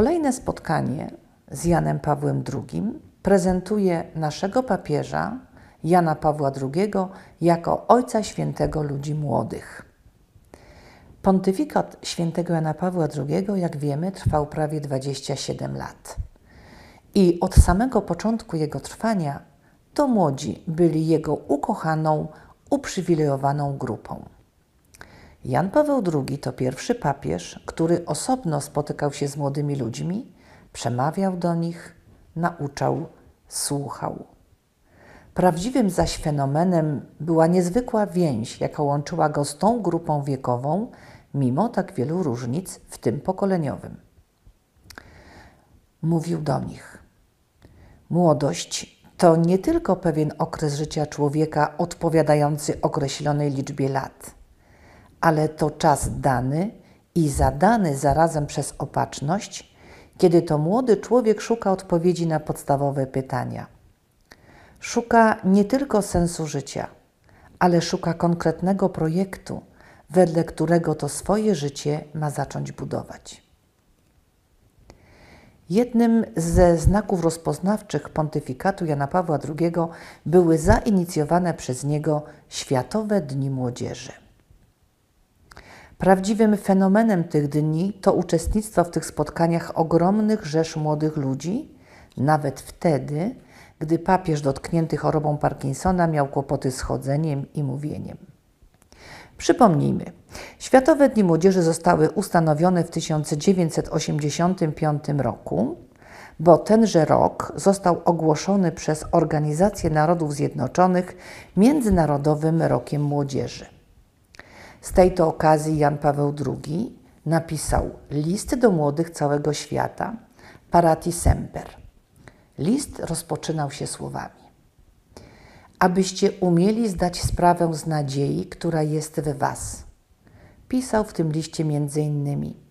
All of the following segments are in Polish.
Kolejne spotkanie z Janem Pawłem II prezentuje naszego papieża Jana Pawła II jako Ojca Świętego ludzi młodych. Pontyfikat świętego Jana Pawła II, jak wiemy, trwał prawie 27 lat. I od samego początku jego trwania to młodzi byli jego ukochaną, uprzywilejowaną grupą. Jan Paweł II to pierwszy papież, który osobno spotykał się z młodymi ludźmi, przemawiał do nich, nauczał, słuchał. Prawdziwym zaś fenomenem była niezwykła więź, jaka łączyła go z tą grupą wiekową, mimo tak wielu różnic, w tym pokoleniowym. Mówił do nich: Młodość to nie tylko pewien okres życia człowieka odpowiadający określonej liczbie lat ale to czas dany i zadany zarazem przez opatrzność, kiedy to młody człowiek szuka odpowiedzi na podstawowe pytania. Szuka nie tylko sensu życia, ale szuka konkretnego projektu, wedle którego to swoje życie ma zacząć budować. Jednym ze znaków rozpoznawczych pontyfikatu Jana Pawła II były zainicjowane przez niego Światowe Dni Młodzieży. Prawdziwym fenomenem tych dni to uczestnictwo w tych spotkaniach ogromnych rzesz młodych ludzi, nawet wtedy, gdy papież dotknięty chorobą Parkinsona miał kłopoty z chodzeniem i mówieniem. Przypomnijmy, Światowe Dni Młodzieży zostały ustanowione w 1985 roku, bo tenże rok został ogłoszony przez Organizację Narodów Zjednoczonych Międzynarodowym Rokiem Młodzieży. Z tej to okazji Jan Paweł II napisał list do młodych całego świata, Parati Semper. List rozpoczynał się słowami. Abyście umieli zdać sprawę z nadziei, która jest we Was. Pisał w tym liście między innymi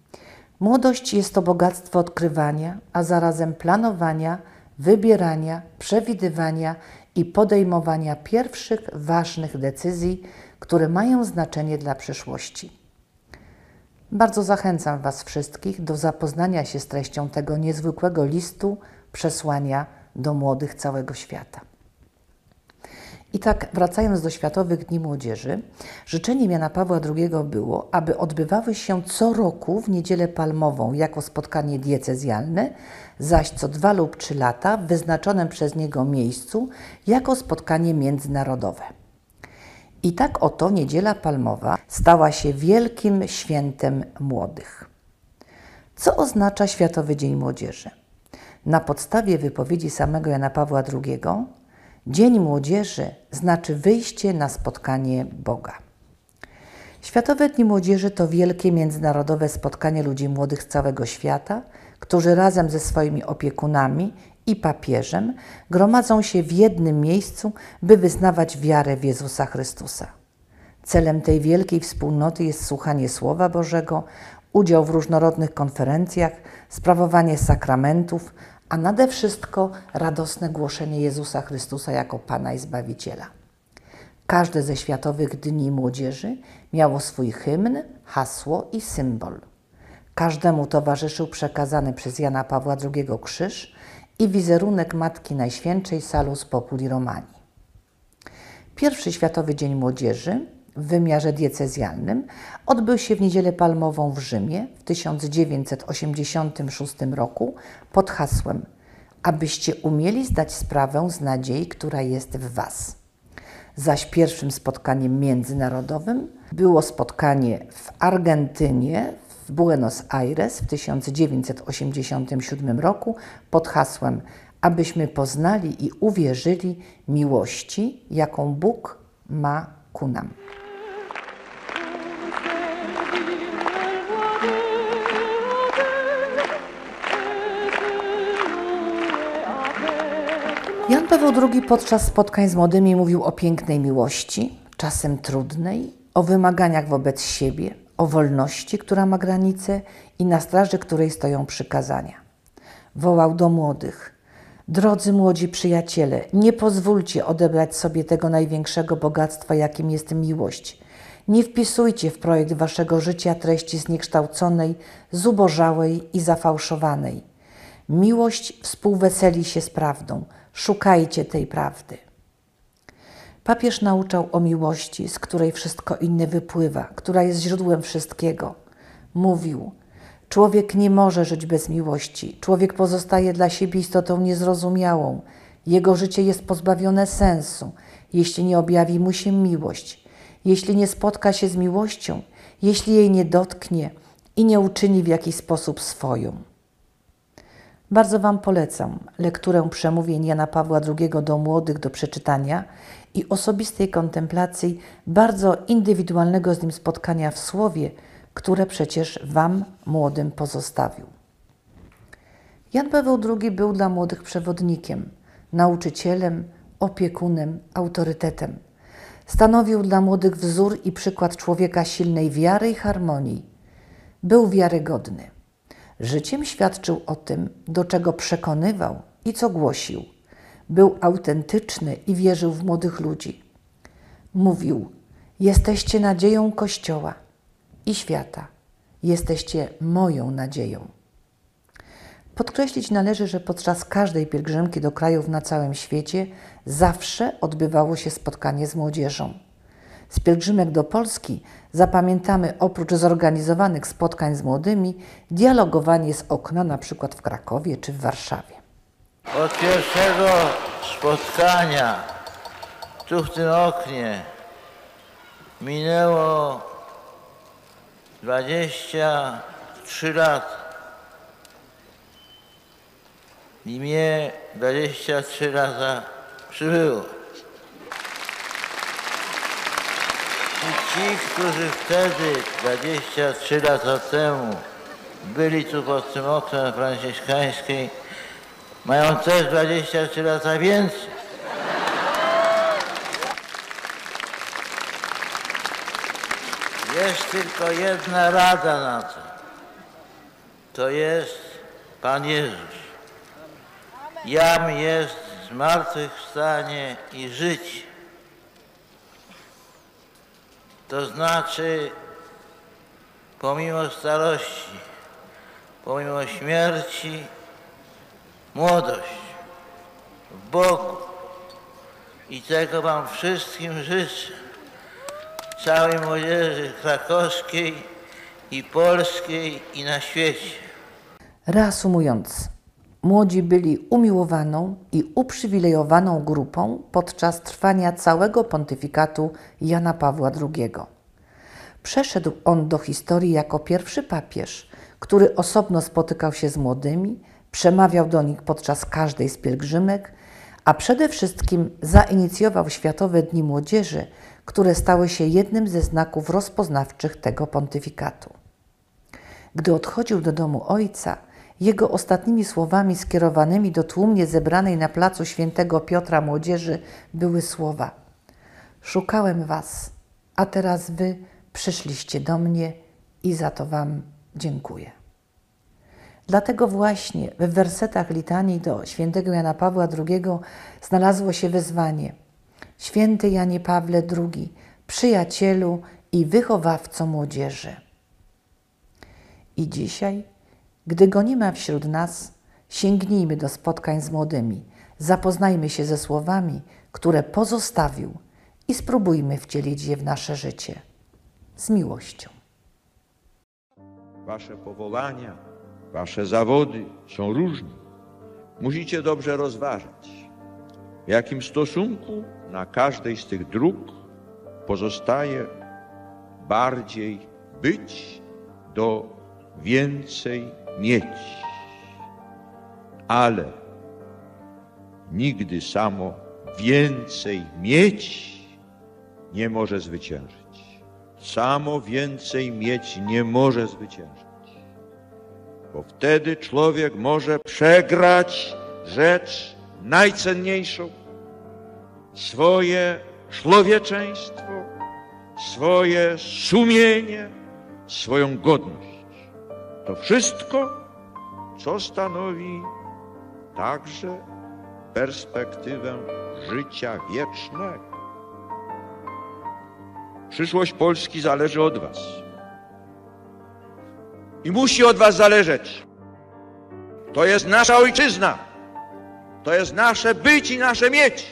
Młodość jest to bogactwo odkrywania, a zarazem planowania, wybierania, przewidywania i podejmowania pierwszych ważnych decyzji, które mają znaczenie dla przyszłości. Bardzo zachęcam Was wszystkich do zapoznania się z treścią tego niezwykłego listu przesłania do młodych całego świata. I tak, wracając do Światowych Dni Młodzieży, życzeniem Jana Pawła II było, aby odbywały się co roku w Niedzielę Palmową jako spotkanie diecezjalne, zaś co dwa lub trzy lata w wyznaczonym przez niego miejscu jako spotkanie międzynarodowe. I tak oto Niedziela Palmowa stała się wielkim świętem młodych. Co oznacza Światowy Dzień Młodzieży? Na podstawie wypowiedzi samego Jana Pawła II, Dzień Młodzieży znaczy wyjście na spotkanie Boga. Światowe Dni Młodzieży to wielkie międzynarodowe spotkanie ludzi młodych z całego świata, którzy razem ze swoimi opiekunami i papieżem gromadzą się w jednym miejscu, by wyznawać wiarę w Jezusa Chrystusa. Celem tej wielkiej wspólnoty jest słuchanie Słowa Bożego, udział w różnorodnych konferencjach, sprawowanie sakramentów, a nade wszystko radosne głoszenie Jezusa Chrystusa jako Pana i Zbawiciela. Każde ze Światowych Dni Młodzieży miało swój hymn, hasło i symbol. Każdemu towarzyszył przekazany przez Jana Pawła II krzyż, i wizerunek Matki Najświętszej Salus Populi Romani. Pierwszy Światowy Dzień Młodzieży w wymiarze diecezjalnym odbył się w Niedzielę Palmową w Rzymie w 1986 roku pod hasłem abyście umieli zdać sprawę z nadziei, która jest w Was. zaś pierwszym spotkaniem międzynarodowym było spotkanie w Argentynie, w Buenos Aires w 1987 roku pod hasłem Abyśmy poznali i uwierzyli miłości, jaką Bóg ma ku nam. Jan Paweł II podczas spotkań z młodymi mówił o pięknej miłości, czasem trudnej, o wymaganiach wobec siebie, o wolności, która ma granice i na straży której stoją przykazania. Wołał do młodych: Drodzy młodzi przyjaciele, nie pozwólcie odebrać sobie tego największego bogactwa, jakim jest miłość. Nie wpisujcie w projekt waszego życia treści zniekształconej, zubożałej i zafałszowanej. Miłość współweseli się z prawdą. Szukajcie tej prawdy. Papież nauczał o miłości, z której wszystko inne wypływa, która jest źródłem wszystkiego. Mówił: Człowiek nie może żyć bez miłości. Człowiek pozostaje dla siebie istotą niezrozumiałą. Jego życie jest pozbawione sensu, jeśli nie objawi mu się miłość, jeśli nie spotka się z miłością, jeśli jej nie dotknie i nie uczyni w jakiś sposób swoją. Bardzo Wam polecam lekturę przemówień Jana Pawła II do młodych do przeczytania i osobistej kontemplacji bardzo indywidualnego z nim spotkania w słowie, które przecież Wam młodym pozostawił. Jan Paweł II był dla młodych przewodnikiem, nauczycielem, opiekunem, autorytetem. Stanowił dla młodych wzór i przykład człowieka silnej wiary i harmonii. Był wiarygodny. Życiem świadczył o tym, do czego przekonywał i co głosił. Był autentyczny i wierzył w młodych ludzi. Mówił: Jesteście nadzieją Kościoła i świata. Jesteście moją nadzieją. Podkreślić należy, że podczas każdej pielgrzymki do krajów na całym świecie zawsze odbywało się spotkanie z młodzieżą. Z pielgrzymek do Polski zapamiętamy oprócz zorganizowanych spotkań z młodymi, dialogowanie z okna na przykład w Krakowie czy w Warszawie. Od pierwszego spotkania tu w tym oknie minęło 23 lata. I mnie 23 lata przybyło. I ci, którzy wtedy, 23 lata temu, byli tu pod tym oknem franciszkańskiej, mają też 23 lata więcej. Jest tylko jedna rada na to. To jest Pan Jezus. Jam jest zmartwychwstanie i życie. To znaczy, pomimo starości, pomimo śmierci, młodość w Bogu. I tego Wam wszystkim życzę. Całej młodzieży krakowskiej i polskiej i na świecie. Reasumując, młodzi byli umiłowaną i uprzywilejowaną grupą podczas trwania całego pontyfikatu Jana Pawła II. Przeszedł on do historii jako pierwszy papież, który osobno spotykał się z młodymi, przemawiał do nich podczas każdej z pielgrzymek, a przede wszystkim zainicjował Światowe Dni Młodzieży, które stały się jednym ze znaków rozpoznawczych tego pontyfikatu. Gdy odchodził do domu ojca, jego ostatnimi słowami skierowanymi do tłumnie zebranej na placu świętego Piotra młodzieży były słowa: Szukałem was, a teraz wy przyszliście do mnie i za to wam dziękuję. Dlatego właśnie w wersetach litanii do świętego Jana Pawła II znalazło się wezwanie: Święty Janie Pawle II, przyjacielu i wychowawco młodzieży. I dzisiaj, gdy go nie ma wśród nas, sięgnijmy do spotkań z młodymi, zapoznajmy się ze słowami, które pozostawił i spróbujmy wcielić je w nasze życie z miłością. Wasze powołania, wasze zawody są różne. Musicie dobrze rozważać, w jakim stosunku na każdej z tych dróg pozostaje bardziej być do więcej mieć. Ale nigdy samo więcej mieć nie może zwyciężyć. Samo więcej mieć nie może zwyciężyć. Bo wtedy człowiek może przegrać rzecz najcenniejszą swoje człowieczeństwo, swoje sumienie, swoją godność. To wszystko, co stanowi także perspektywę życia wiecznego. Przyszłość Polski zależy od Was. I musi od Was zależeć. To jest nasza ojczyzna. To jest nasze być i nasze mieć.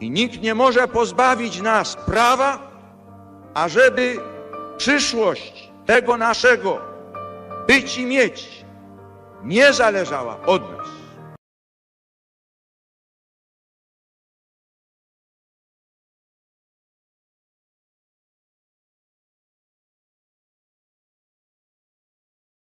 I nikt nie może pozbawić nas prawa, ażeby przyszłość tego naszego być i mieć nie zależała od nas.